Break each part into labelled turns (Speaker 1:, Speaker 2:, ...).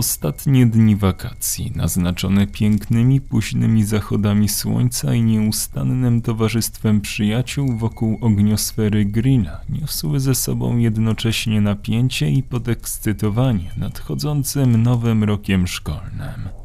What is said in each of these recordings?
Speaker 1: Ostatnie dni wakacji, naznaczone pięknymi, późnymi zachodami słońca i nieustannym towarzystwem przyjaciół wokół ogniosfery grilla, niosły ze sobą jednocześnie napięcie i podekscytowanie nadchodzącym nowym rokiem szkolnym.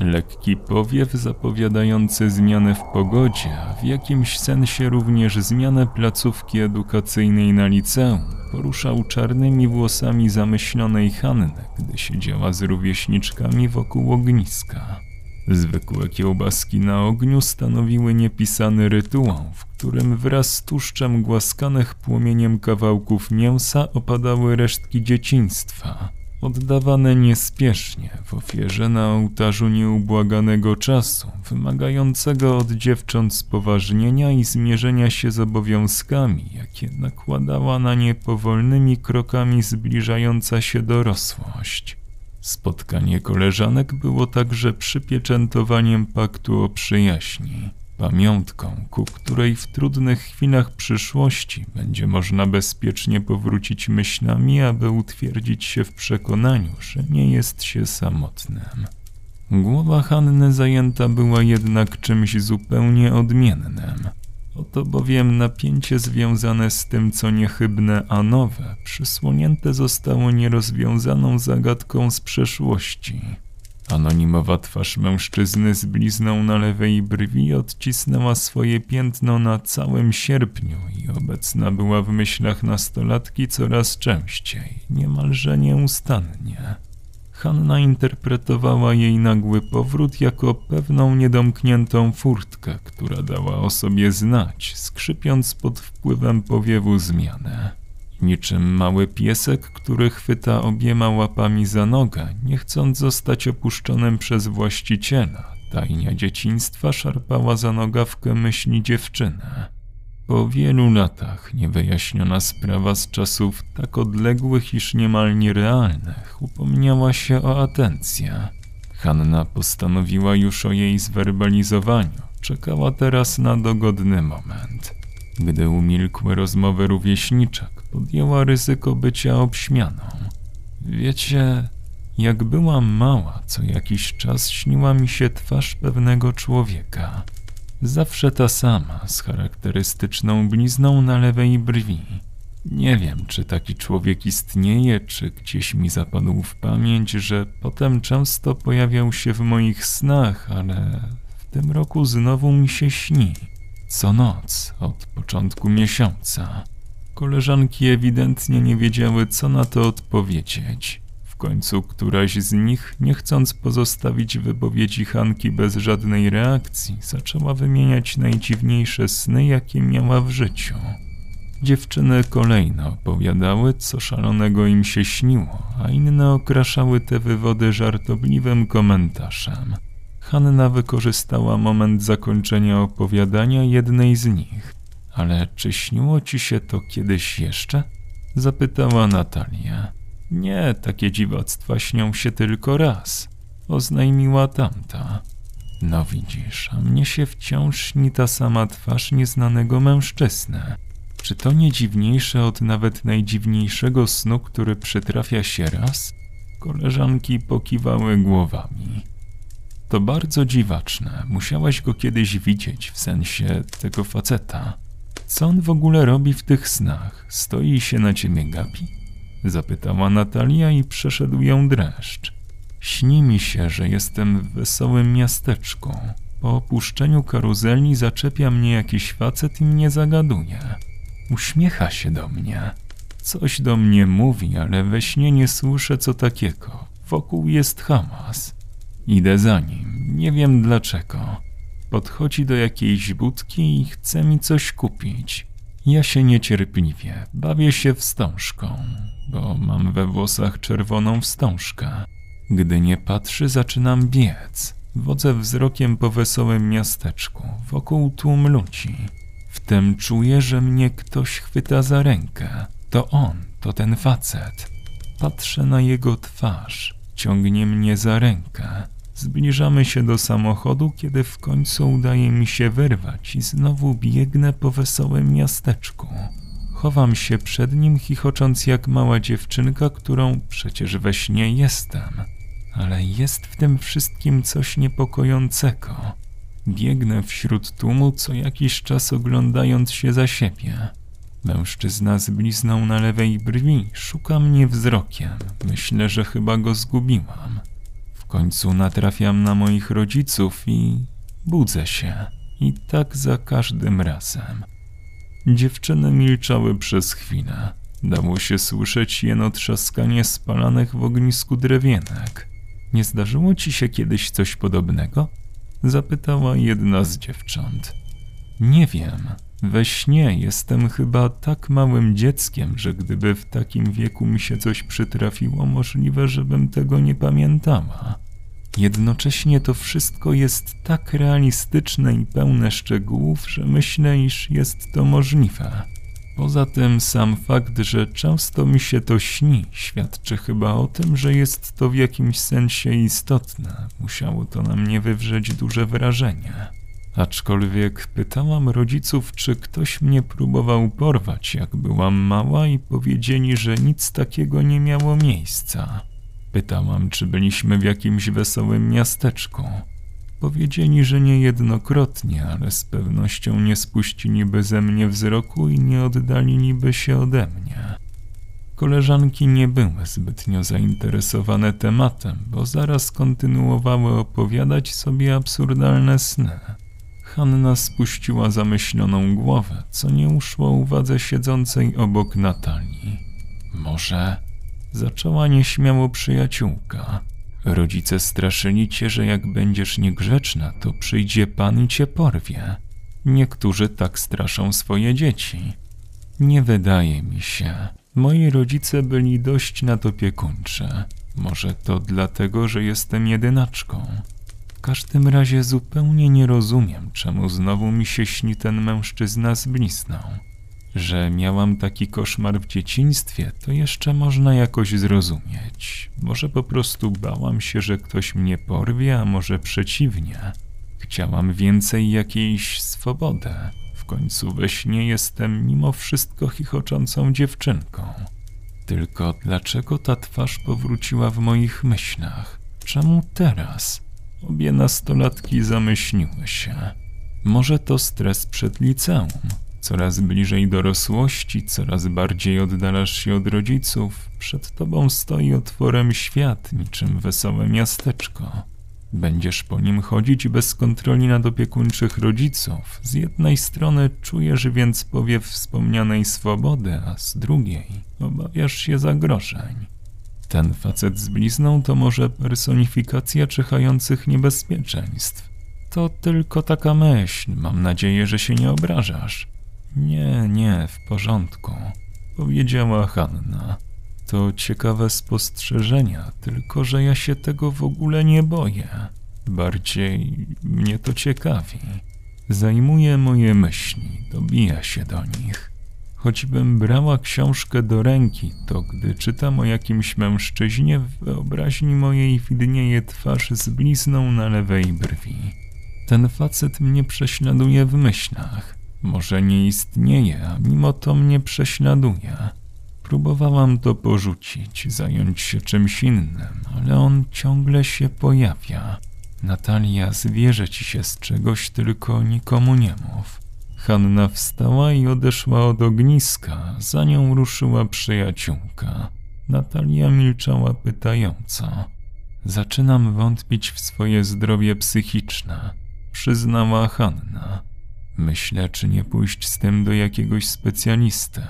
Speaker 1: Lekki powiew zapowiadający zmianę w pogodzie, a w jakimś sensie również zmianę placówki edukacyjnej na liceum, poruszał czarnymi włosami zamyślonej Hanny, gdy siedziała z rówieśniczkami wokół ogniska. Zwykłe kiełbaski na ogniu stanowiły niepisany rytuał, w którym wraz z tłuszczem głaskanych płomieniem kawałków mięsa opadały resztki dzieciństwa – oddawane niespiesznie w ofierze na ołtarzu nieubłaganego czasu, wymagającego od dziewcząt spoważnienia i zmierzenia się z obowiązkami, jakie nakładała na nie powolnymi krokami zbliżająca się dorosłość. Spotkanie koleżanek było także przypieczętowaniem paktu o przyjaźni pamiątką, ku której w trudnych chwilach przyszłości będzie można bezpiecznie powrócić myślami, aby utwierdzić się w przekonaniu, że nie jest się samotnym. Głowa Hanny zajęta była jednak czymś zupełnie odmiennym. Oto bowiem napięcie związane z tym, co niechybne, a nowe, przysłonięte zostało nierozwiązaną zagadką z przeszłości. Anonimowa twarz mężczyzny z blizną na lewej brwi odcisnęła swoje piętno na całym sierpniu i obecna była w myślach nastolatki coraz częściej, niemalże nieustannie. Hanna interpretowała jej nagły powrót jako pewną niedomkniętą furtkę, która dała o sobie znać, skrzypiąc pod wpływem powiewu zmiany. Niczym mały piesek, który chwyta obiema łapami za nogę, nie chcąc zostać opuszczonym przez właściciela. Tajnia dzieciństwa szarpała za nogawkę myśli dziewczynę. Po wielu latach niewyjaśniona sprawa z czasów tak odległych, iż niemal nierealnych, upomniała się o atencję. Hanna postanowiła już o jej zwerbalizowaniu. Czekała teraz na dogodny moment. Gdy umilkły rozmowy rówieśniczek, podjęła ryzyko bycia obśmianą. Wiecie, jak byłam mała, co jakiś czas śniła mi się twarz pewnego człowieka. Zawsze ta sama, z charakterystyczną blizną na lewej brwi. Nie wiem, czy taki człowiek istnieje, czy gdzieś mi zapadł w pamięć, że potem często pojawiał się w moich snach, ale w tym roku znowu mi się śni. Co noc, od początku miesiąca. Koleżanki ewidentnie nie wiedziały, co na to odpowiedzieć. W końcu któraś z nich, nie chcąc pozostawić wypowiedzi Hanki bez żadnej reakcji, zaczęła wymieniać najdziwniejsze sny, jakie miała w życiu. Dziewczyny kolejno opowiadały, co szalonego im się śniło, a inne okraszały te wywody żartobliwym komentarzem. Hanna wykorzystała moment zakończenia opowiadania jednej z nich. Ale czy śniło ci się to kiedyś jeszcze? Zapytała Natalia. Nie, takie dziwactwa śnią się tylko raz, oznajmiła tamta. No widzisz, a mnie się wciąż śni ta sama twarz nieznanego mężczyzny. Czy to nie dziwniejsze od nawet najdziwniejszego snu, który przytrafia się raz? Koleżanki pokiwały głowami. To bardzo dziwaczne. Musiałaś go kiedyś widzieć, w sensie tego faceta. Co on w ogóle robi w tych snach? Stoi się na ciebie gapi? Zapytała Natalia i przeszedł ją dreszcz. Śni mi się, że jestem w wesołym miasteczku. Po opuszczeniu karuzeli zaczepia mnie jakiś facet i mnie zagaduje. Uśmiecha się do mnie. Coś do mnie mówi, ale we śnie nie słyszę co takiego. Wokół jest hałas. Idę za nim. Nie wiem dlaczego. Podchodzi do jakiejś budki i chce mi coś kupić. Ja się niecierpliwie, bawię się wstążką, bo mam we włosach czerwoną wstążkę. Gdy nie patrzy, zaczynam biec. Wodzę wzrokiem po wesołym miasteczku, wokół tłum ludzi. Wtem czuję, że mnie ktoś chwyta za rękę. To on, to ten facet. Patrzę na jego twarz, ciągnie mnie za rękę. Zbliżamy się do samochodu, kiedy w końcu udaje mi się wyrwać i znowu biegnę po wesołym miasteczku. Chowam się przed nim, chichocząc jak mała dziewczynka, którą przecież we śnie jestem. ale jest w tym wszystkim coś niepokojącego. Biegnę wśród tłumu co jakiś czas oglądając się za siebie. Mężczyzna z blizną na lewej brwi szuka mnie wzrokiem. Myślę, że chyba go zgubiłam. Końcu natrafiam na moich rodziców i budzę się. I tak za każdym razem. Dziewczyny milczały przez chwilę. Dało się słyszeć jeno trzaskanie spalanych w ognisku drewienek. Nie zdarzyło ci się kiedyś coś podobnego? Zapytała jedna z dziewcząt. Nie wiem. We śnie jestem chyba tak małym dzieckiem, że gdyby w takim wieku mi się coś przytrafiło, możliwe, żebym tego nie pamiętała. Jednocześnie to wszystko jest tak realistyczne i pełne szczegółów, że myślę, iż jest to możliwe. Poza tym sam fakt, że często mi się to śni, świadczy chyba o tym, że jest to w jakimś sensie istotne. Musiało to na mnie wywrzeć duże wrażenie. Aczkolwiek pytałam rodziców, czy ktoś mnie próbował porwać, jak byłam mała, i powiedzieli, że nic takiego nie miało miejsca. Pytałam, czy byliśmy w jakimś wesołym miasteczku. Powiedzieli, że niejednokrotnie, ale z pewnością nie spuściliby ze mnie wzroku i nie oddaliliby się ode mnie. Koleżanki nie były zbytnio zainteresowane tematem, bo zaraz kontynuowały opowiadać sobie absurdalne sny. Hanna spuściła zamyśloną głowę, co nie uszło uwadze siedzącej obok Natalii. Może zaczęła nieśmiało przyjaciółka. Rodzice straszyli cię, że jak będziesz niegrzeczna, to przyjdzie pan i cię porwie. Niektórzy tak straszą swoje dzieci. Nie wydaje mi się. Moi rodzice byli dość nadopiekuńczy. Może to dlatego, że jestem jedynaczką. W każdym razie zupełnie nie rozumiem, czemu znowu mi się śni ten mężczyzna z blizną. Że miałam taki koszmar w dzieciństwie, to jeszcze można jakoś zrozumieć. Może po prostu bałam się, że ktoś mnie porwie, a może przeciwnie. Chciałam więcej jakiejś swobody. W końcu we śnie jestem mimo wszystko chichoczącą dziewczynką. Tylko dlaczego ta twarz powróciła w moich myślach? Czemu teraz? Obie nastolatki zamyśliły się. Może to stres przed liceum? Coraz bliżej dorosłości, coraz bardziej oddalasz się od rodziców, przed tobą stoi otworem świat, niczym wesołe miasteczko. Będziesz po nim chodzić bez kontroli nad opiekuńczych rodziców. Z jednej strony czujesz więc powiew wspomnianej swobody, a z drugiej obawiasz się zagrożeń. Ten facet z blizną to może personifikacja czyhających niebezpieczeństw. To tylko taka myśl, mam nadzieję, że się nie obrażasz. Nie, nie, w porządku, powiedziała Hanna. To ciekawe spostrzeżenia, tylko że ja się tego w ogóle nie boję. Bardziej mnie to ciekawi. Zajmuje moje myśli, dobija się do nich. Choćbym brała książkę do ręki, to gdy czytam o jakimś mężczyźnie, w wyobraźni mojej widnieje twarz z blizną na lewej brwi. Ten facet mnie prześladuje w myślach. Może nie istnieje, a mimo to mnie prześladuje. Próbowałam to porzucić, zająć się czymś innym, ale on ciągle się pojawia. Natalia, zwierzę ci się z czegoś, tylko nikomu nie mów. Hanna wstała i odeszła od ogniska, za nią ruszyła przyjaciółka. Natalia milczała pytająco. Zaczynam wątpić w swoje zdrowie psychiczne, przyznała Hanna. Myślę, czy nie pójść z tym do jakiegoś specjalisty.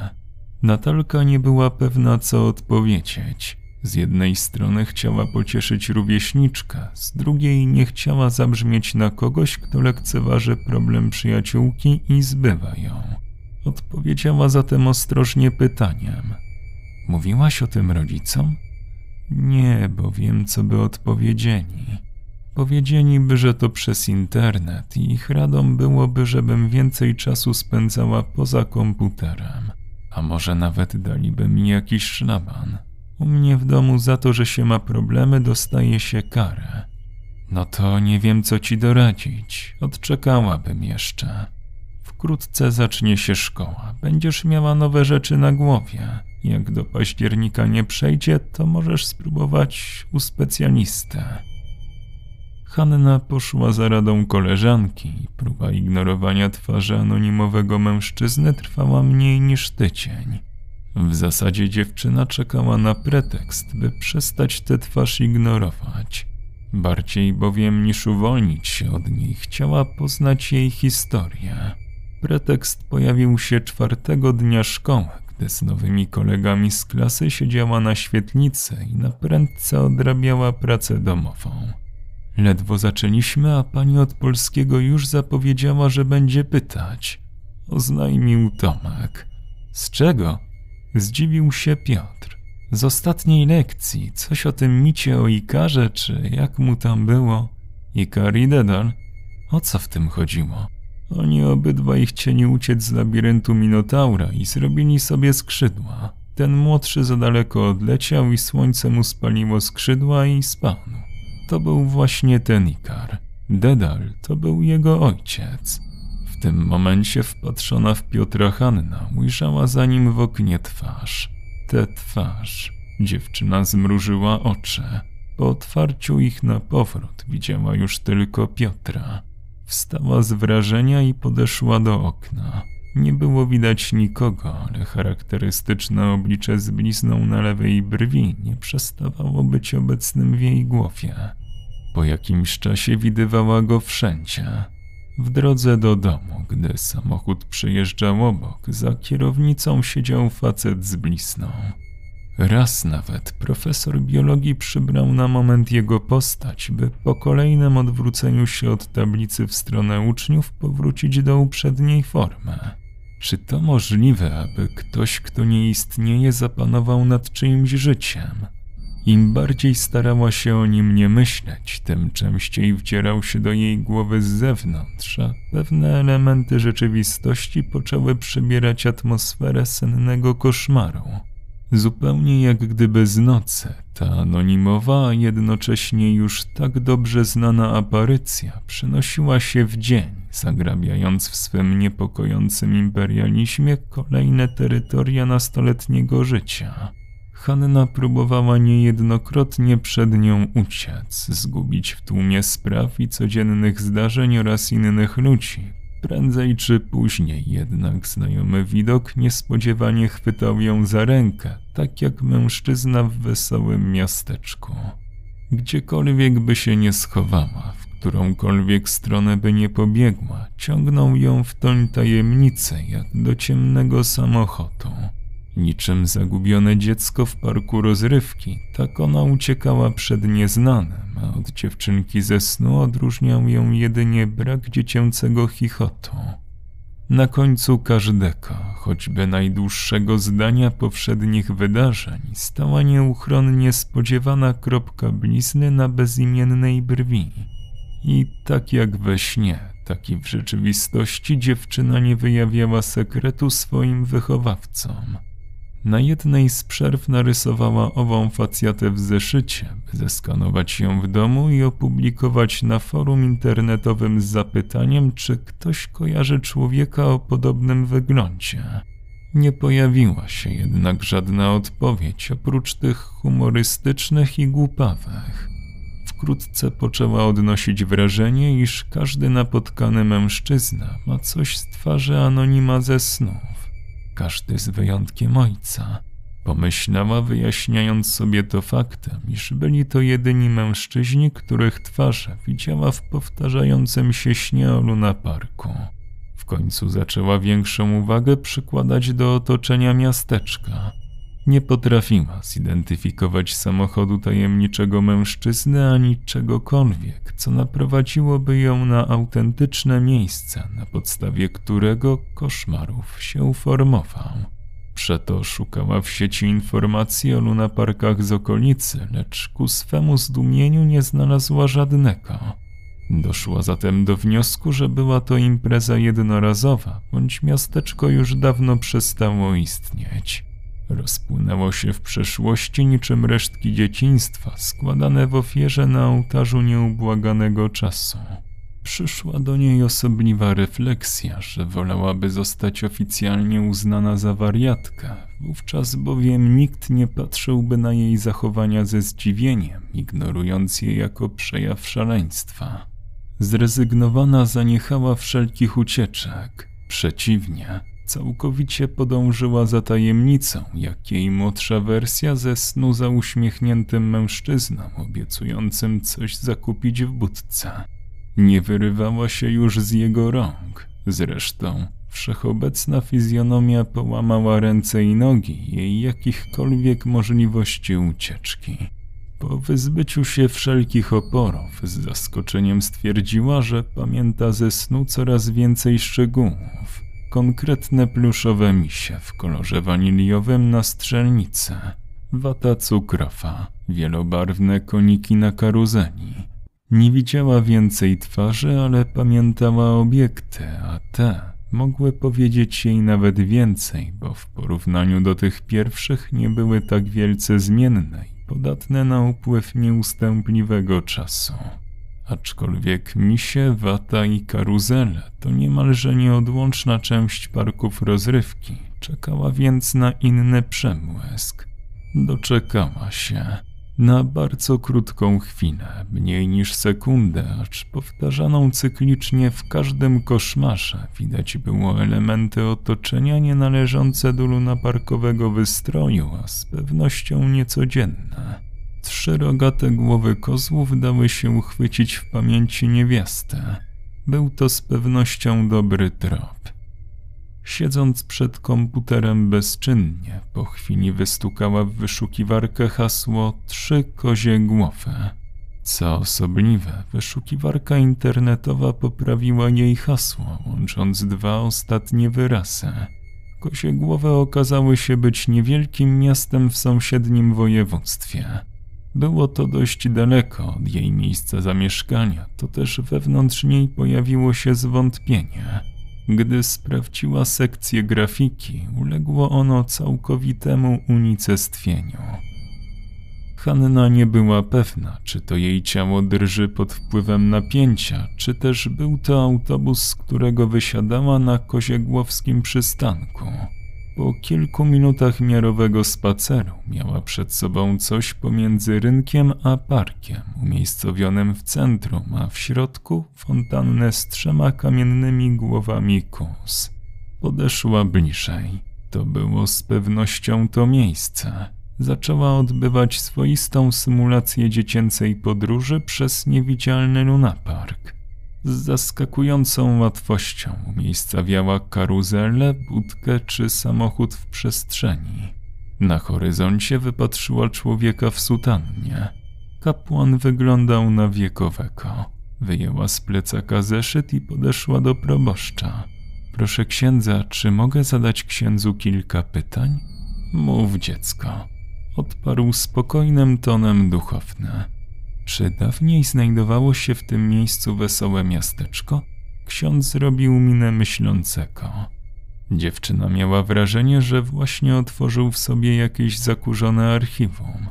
Speaker 1: Natalka nie była pewna, co odpowiedzieć. Z jednej strony chciała pocieszyć rówieśniczkę, z drugiej nie chciała zabrzmieć na kogoś, kto lekceważy problem przyjaciółki i zbywa ją. Odpowiedziała zatem ostrożnie pytaniem: Mówiłaś o tym rodzicom? Nie, bo wiem, co by odpowiedzieli. Powiedzieliby, że to przez internet i ich radą byłoby, żebym więcej czasu spędzała poza komputerem. A może nawet daliby mi jakiś szlaban. U mnie w domu za to, że się ma problemy, dostaje się karę. No to nie wiem, co ci doradzić. Odczekałabym jeszcze. Wkrótce zacznie się szkoła. Będziesz miała nowe rzeczy na głowie. Jak do października nie przejdzie, to możesz spróbować u specjalistę. Hanna poszła za radą koleżanki i próba ignorowania twarzy anonimowego mężczyzny trwała mniej niż tydzień. W zasadzie dziewczyna czekała na pretekst, by przestać tę twarz ignorować. Bardziej bowiem niż uwolnić się od niej, chciała poznać jej historię. Pretekst pojawił się czwartego dnia szkoły, gdy z nowymi kolegami z klasy siedziała na świetlicy i na prędce odrabiała pracę domową. Ledwo zaczęliśmy, a pani od polskiego już zapowiedziała, że będzie pytać. Oznajmił Tomek. Z czego? Zdziwił się Piotr. Z ostatniej lekcji, coś o tym micie o Ikarze, czy jak mu tam było? Ikar i Dedal? O co w tym chodziło? Oni obydwaj chcieli uciec z labiryntu Minotaura i zrobili sobie skrzydła. Ten młodszy za daleko odleciał i słońce mu spaliło skrzydła i spadł. To był właśnie ten Ikar. Dedal to był jego ojciec. Tym momencie wpatrzona w Piotra Hanna ujrzała za nim w oknie twarz. Tę twarz. Dziewczyna zmrużyła oczy. Po otwarciu ich na powrót widziała już tylko Piotra. Wstała z wrażenia i podeszła do okna. Nie było widać nikogo, ale charakterystyczne oblicze z blizną na lewej brwi nie przestawało być obecnym w jej głowie. Po jakimś czasie widywała go wszędzie. W drodze do domu, gdy samochód przejeżdżał obok, za kierownicą siedział facet z blizną. Raz nawet profesor biologii przybrał na moment jego postać, by po kolejnym odwróceniu się od tablicy w stronę uczniów powrócić do uprzedniej formy. Czy to możliwe, aby ktoś, kto nie istnieje, zapanował nad czyimś życiem? Im bardziej starała się o nim nie myśleć, tym częściej wdzierał się do jej głowy z zewnątrz, a pewne elementy rzeczywistości poczęły przybierać atmosferę sennego koszmaru. Zupełnie jak gdyby z nocy, ta anonimowa, a jednocześnie już tak dobrze znana aparycja przenosiła się w dzień, zagrabiając w swym niepokojącym imperializmie kolejne terytoria nastoletniego życia. Hanna próbowała niejednokrotnie przed nią uciec, zgubić w tłumie spraw i codziennych zdarzeń oraz innych ludzi. Prędzej czy później jednak znajomy widok niespodziewanie chwytał ją za rękę, tak jak mężczyzna w wesołym miasteczku. Gdziekolwiek by się nie schowała, w którąkolwiek stronę by nie pobiegła, ciągnął ją w toń tajemnicy, jak do ciemnego samochodu. Niczym zagubione dziecko w parku rozrywki, tak ona uciekała przed nieznanym, a od dziewczynki ze snu odróżniał ją jedynie brak dziecięcego chichotu. Na końcu każdego, choćby najdłuższego zdania powszednich wydarzeń, stała nieuchronnie spodziewana kropka blizny na bezimiennej brwi. I tak jak we śnie, tak i w rzeczywistości dziewczyna nie wyjawiała sekretu swoim wychowawcom. Na jednej z przerw narysowała ową facjatę w zeszycie, by zeskanować ją w domu i opublikować na forum internetowym z zapytaniem, czy ktoś kojarzy człowieka o podobnym wyglądzie. Nie pojawiła się jednak żadna odpowiedź oprócz tych humorystycznych i głupawych. Wkrótce poczęła odnosić wrażenie, iż każdy napotkany mężczyzna ma coś z twarzy anonima ze snów każdy z wyjątkiem ojca. Pomyślała, wyjaśniając sobie to faktem, iż byli to jedyni mężczyźni, których twarze widziała w powtarzającym się śnie o Luna Parku. W końcu zaczęła większą uwagę przykładać do otoczenia miasteczka. Nie potrafiła zidentyfikować samochodu tajemniczego mężczyzny ani czegokolwiek, co naprowadziłoby ją na autentyczne miejsce, na podstawie którego koszmarów się formował. Przeto szukała w sieci informacji o lunaparkach z okolicy, lecz ku swemu zdumieniu nie znalazła żadnego. Doszła zatem do wniosku, że była to impreza jednorazowa, bądź miasteczko już dawno przestało istnieć rozpłynęło się w przeszłości niczym resztki dzieciństwa składane w ofierze na ołtarzu nieubłaganego czasu. Przyszła do niej osobliwa refleksja, że wolałaby zostać oficjalnie uznana za wariatkę, wówczas bowiem nikt nie patrzyłby na jej zachowania ze zdziwieniem, ignorując je jako przejaw szaleństwa. Zrezygnowana zaniechała wszelkich ucieczek. Przeciwnie, całkowicie podążyła za tajemnicą, jak jej młodsza wersja ze snu za uśmiechniętym mężczyzną, obiecującym coś zakupić w budce. Nie wyrywała się już z jego rąk. Zresztą wszechobecna fizjonomia połamała ręce i nogi jej jakichkolwiek możliwości ucieczki. Po wyzbyciu się wszelkich oporów, z zaskoczeniem stwierdziła, że pamięta ze snu coraz więcej szczegółów. Konkretne pluszowe misie w kolorze waniliowym na strzelnicę, wata cukrowa, wielobarwne koniki na karuzeli. Nie widziała więcej twarzy, ale pamiętała obiekty, a te mogły powiedzieć jej nawet więcej, bo w porównaniu do tych pierwszych nie były tak wielce zmienne i podatne na upływ nieustępliwego czasu. Aczkolwiek misie, wata i karuzele to niemalże nieodłączna część parków rozrywki, czekała więc na inny przemłysk. Doczekała się. Na bardzo krótką chwilę, mniej niż sekundę, acz powtarzaną cyklicznie w każdym koszmarze, widać było elementy otoczenia nienależące do lunaparkowego wystroju, a z pewnością niecodzienne. Trzy rogate głowy kozłów dały się uchwycić w pamięci niewiastę. Był to z pewnością dobry trop. Siedząc przed komputerem bezczynnie, po chwili wystukała w wyszukiwarkę hasło trzy kozie głowy. Co osobliwe, wyszukiwarka internetowa poprawiła jej hasło, łącząc dwa ostatnie wyrazy. Kozie głowy okazały się być niewielkim miastem w sąsiednim województwie. Było to dość daleko od jej miejsca zamieszkania, to też wewnątrz niej pojawiło się zwątpienie. Gdy sprawdziła sekcję grafiki, uległo ono całkowitemu unicestwieniu. Hanna nie była pewna, czy to jej ciało drży pod wpływem napięcia, czy też był to autobus, z którego wysiadała na koziegłowskim przystanku. Po kilku minutach miarowego spaceru miała przed sobą coś pomiędzy rynkiem a parkiem, umiejscowionym w centrum, a w środku fontannę z trzema kamiennymi głowami kóz. Podeszła bliżej. To było z pewnością to miejsce. Zaczęła odbywać swoistą symulację dziecięcej podróży przez niewidzialny lunapark. Z zaskakującą łatwością umiejscawiała karuzelę, budkę czy samochód w przestrzeni. Na horyzoncie wypatrzyła człowieka w sutannie. Kapłan wyglądał na wiekowego. Wyjęła z plecaka zeszyt i podeszła do proboszcza. Proszę księdza, czy mogę zadać księdzu kilka pytań? Mów, dziecko. Odparł spokojnym tonem duchowny. Czy dawniej znajdowało się w tym miejscu wesołe miasteczko? Ksiądz zrobił minę myślącego. Dziewczyna miała wrażenie, że właśnie otworzył w sobie jakieś zakurzone archiwum.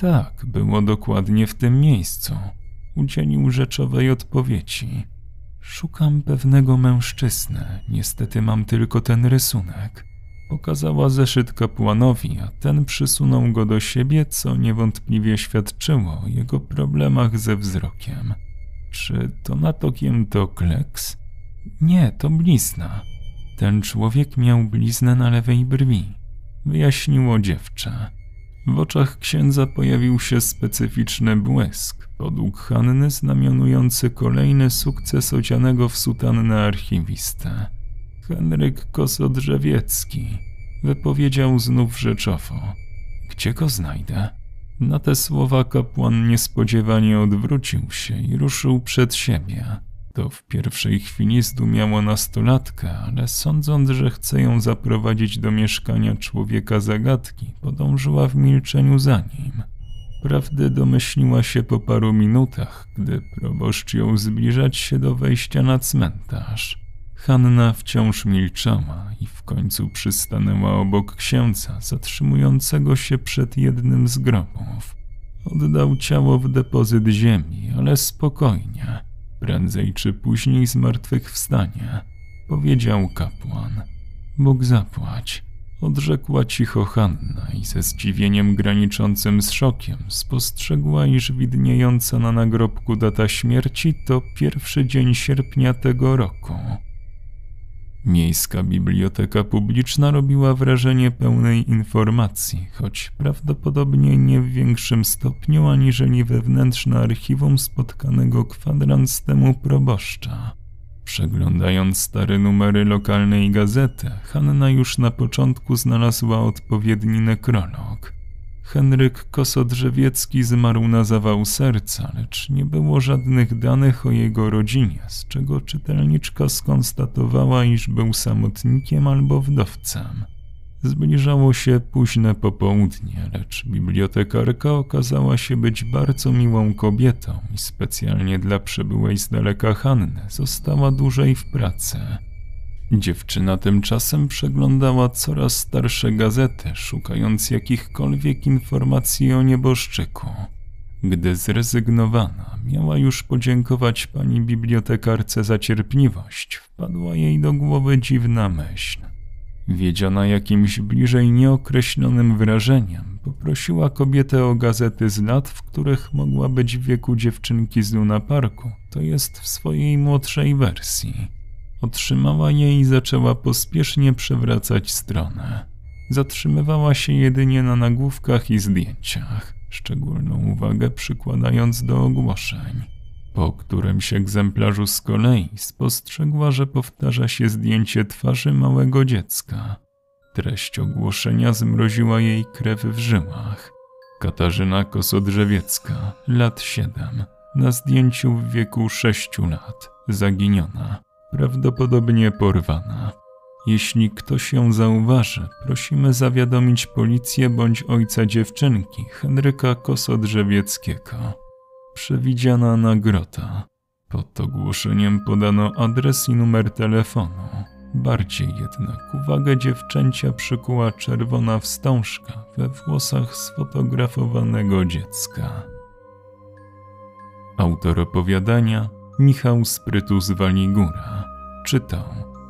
Speaker 1: Tak, było dokładnie w tym miejscu. Udzielił rzeczowej odpowiedzi. Szukam pewnego mężczyzny. Niestety mam tylko ten rysunek. Pokazała zeszyt kapłanowi, a ten przysunął go do siebie, co niewątpliwie świadczyło o jego problemach ze wzrokiem. Czy to natokiem to kleks? Nie, to blizna. Ten człowiek miał bliznę na lewej brwi, wyjaśniło dziewczę. W oczach księdza pojawił się specyficzny błysk, podług Hanny znamionujący kolejny sukces odzianego w sutannę archiwistę. Henryk Kosodrzewiecki, wypowiedział znów rzeczowo. Gdzie go znajdę? Na te słowa kapłan niespodziewanie odwrócił się i ruszył przed siebie. To w pierwszej chwili zdumiało nastolatkę, ale sądząc, że chce ją zaprowadzić do mieszkania człowieka zagadki, podążyła w milczeniu za nim. Prawdy domyśliła się po paru minutach, gdy proboszcz ją zbliżać się do wejścia na cmentarz. Hanna wciąż milczała i w końcu przystanęła obok księdza, zatrzymującego się przed jednym z grobów. Oddał ciało w depozyt ziemi, ale spokojnie. Prędzej czy później zmartwychwstanie, powiedział kapłan. Bóg zapłać, odrzekła cicho Hanna i ze zdziwieniem graniczącym z szokiem spostrzegła, iż widniejąca na nagrobku data śmierci to pierwszy dzień sierpnia tego roku. Miejska Biblioteka Publiczna robiła wrażenie pełnej informacji, choć prawdopodobnie nie w większym stopniu aniżeli wewnętrzne archiwum spotkanego kwadrans temu proboszcza. Przeglądając stare numery lokalnej gazety, Hanna już na początku znalazła odpowiedni nekrolog. Henryk Kosodrzewiecki zmarł na zawał serca, lecz nie było żadnych danych o jego rodzinie, z czego czytelniczka skonstatowała, iż był samotnikiem albo wdowcem. Zbliżało się późne popołudnie, lecz bibliotekarka okazała się być bardzo miłą kobietą i specjalnie dla przybyłej z daleka Hanny została dłużej w pracy. Dziewczyna tymczasem przeglądała coraz starsze gazety, szukając jakichkolwiek informacji o nieboszczyku. Gdy zrezygnowana, miała już podziękować pani bibliotekarce za cierpliwość, wpadła jej do głowy dziwna myśl. Wiedziona jakimś bliżej nieokreślonym wrażeniem, poprosiła kobietę o gazety z lat, w których mogła być w wieku dziewczynki z Luna Parku, to jest w swojej młodszej wersji. Otrzymała je i zaczęła pospiesznie przewracać stronę. Zatrzymywała się jedynie na nagłówkach i zdjęciach, szczególną uwagę przykładając do ogłoszeń. Po którymś egzemplarzu z kolei spostrzegła, że powtarza się zdjęcie twarzy małego dziecka. Treść ogłoszenia zmroziła jej krew w żyłach. Katarzyna Kosodrzewiecka, lat siedem, na zdjęciu w wieku sześciu lat, zaginiona prawdopodobnie porwana. Jeśli ktoś ją zauważy, prosimy zawiadomić policję bądź ojca dziewczynki, Henryka Kosodrzewieckiego. Przewidziana nagroda. Pod ogłoszeniem podano adres i numer telefonu. Bardziej jednak uwagę dziewczęcia przykuła czerwona wstążka we włosach sfotografowanego dziecka. Autor opowiadania Michał Sprytus Waligura czytał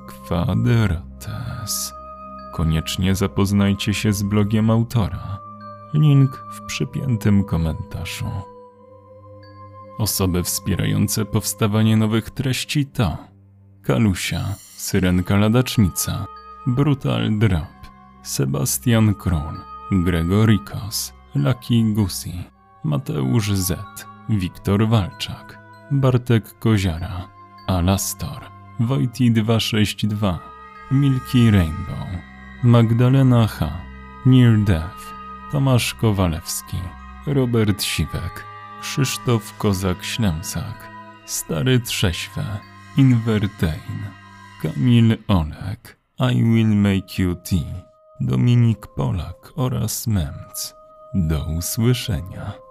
Speaker 1: Kwadrates. Koniecznie zapoznajcie się z blogiem autora. Link w przypiętym komentarzu. Osoby wspierające powstawanie nowych treści to Kalusia, Syrenka Ladacznica, Brutal Drop, Sebastian Król, Gregorikos, Lucky Gusi, Mateusz Z, Wiktor Walczak, Bartek Koziara, Alastor, Wojti 262, Milky Rainbow, Magdalena H., Near Death, Tomasz Kowalewski, Robert Siwek, Krzysztof Kozak-Ślęsak, Stary Trześwe, Invertain, Kamil Olek, I Will Make You Tea, Dominik Polak oraz Memc. Do usłyszenia.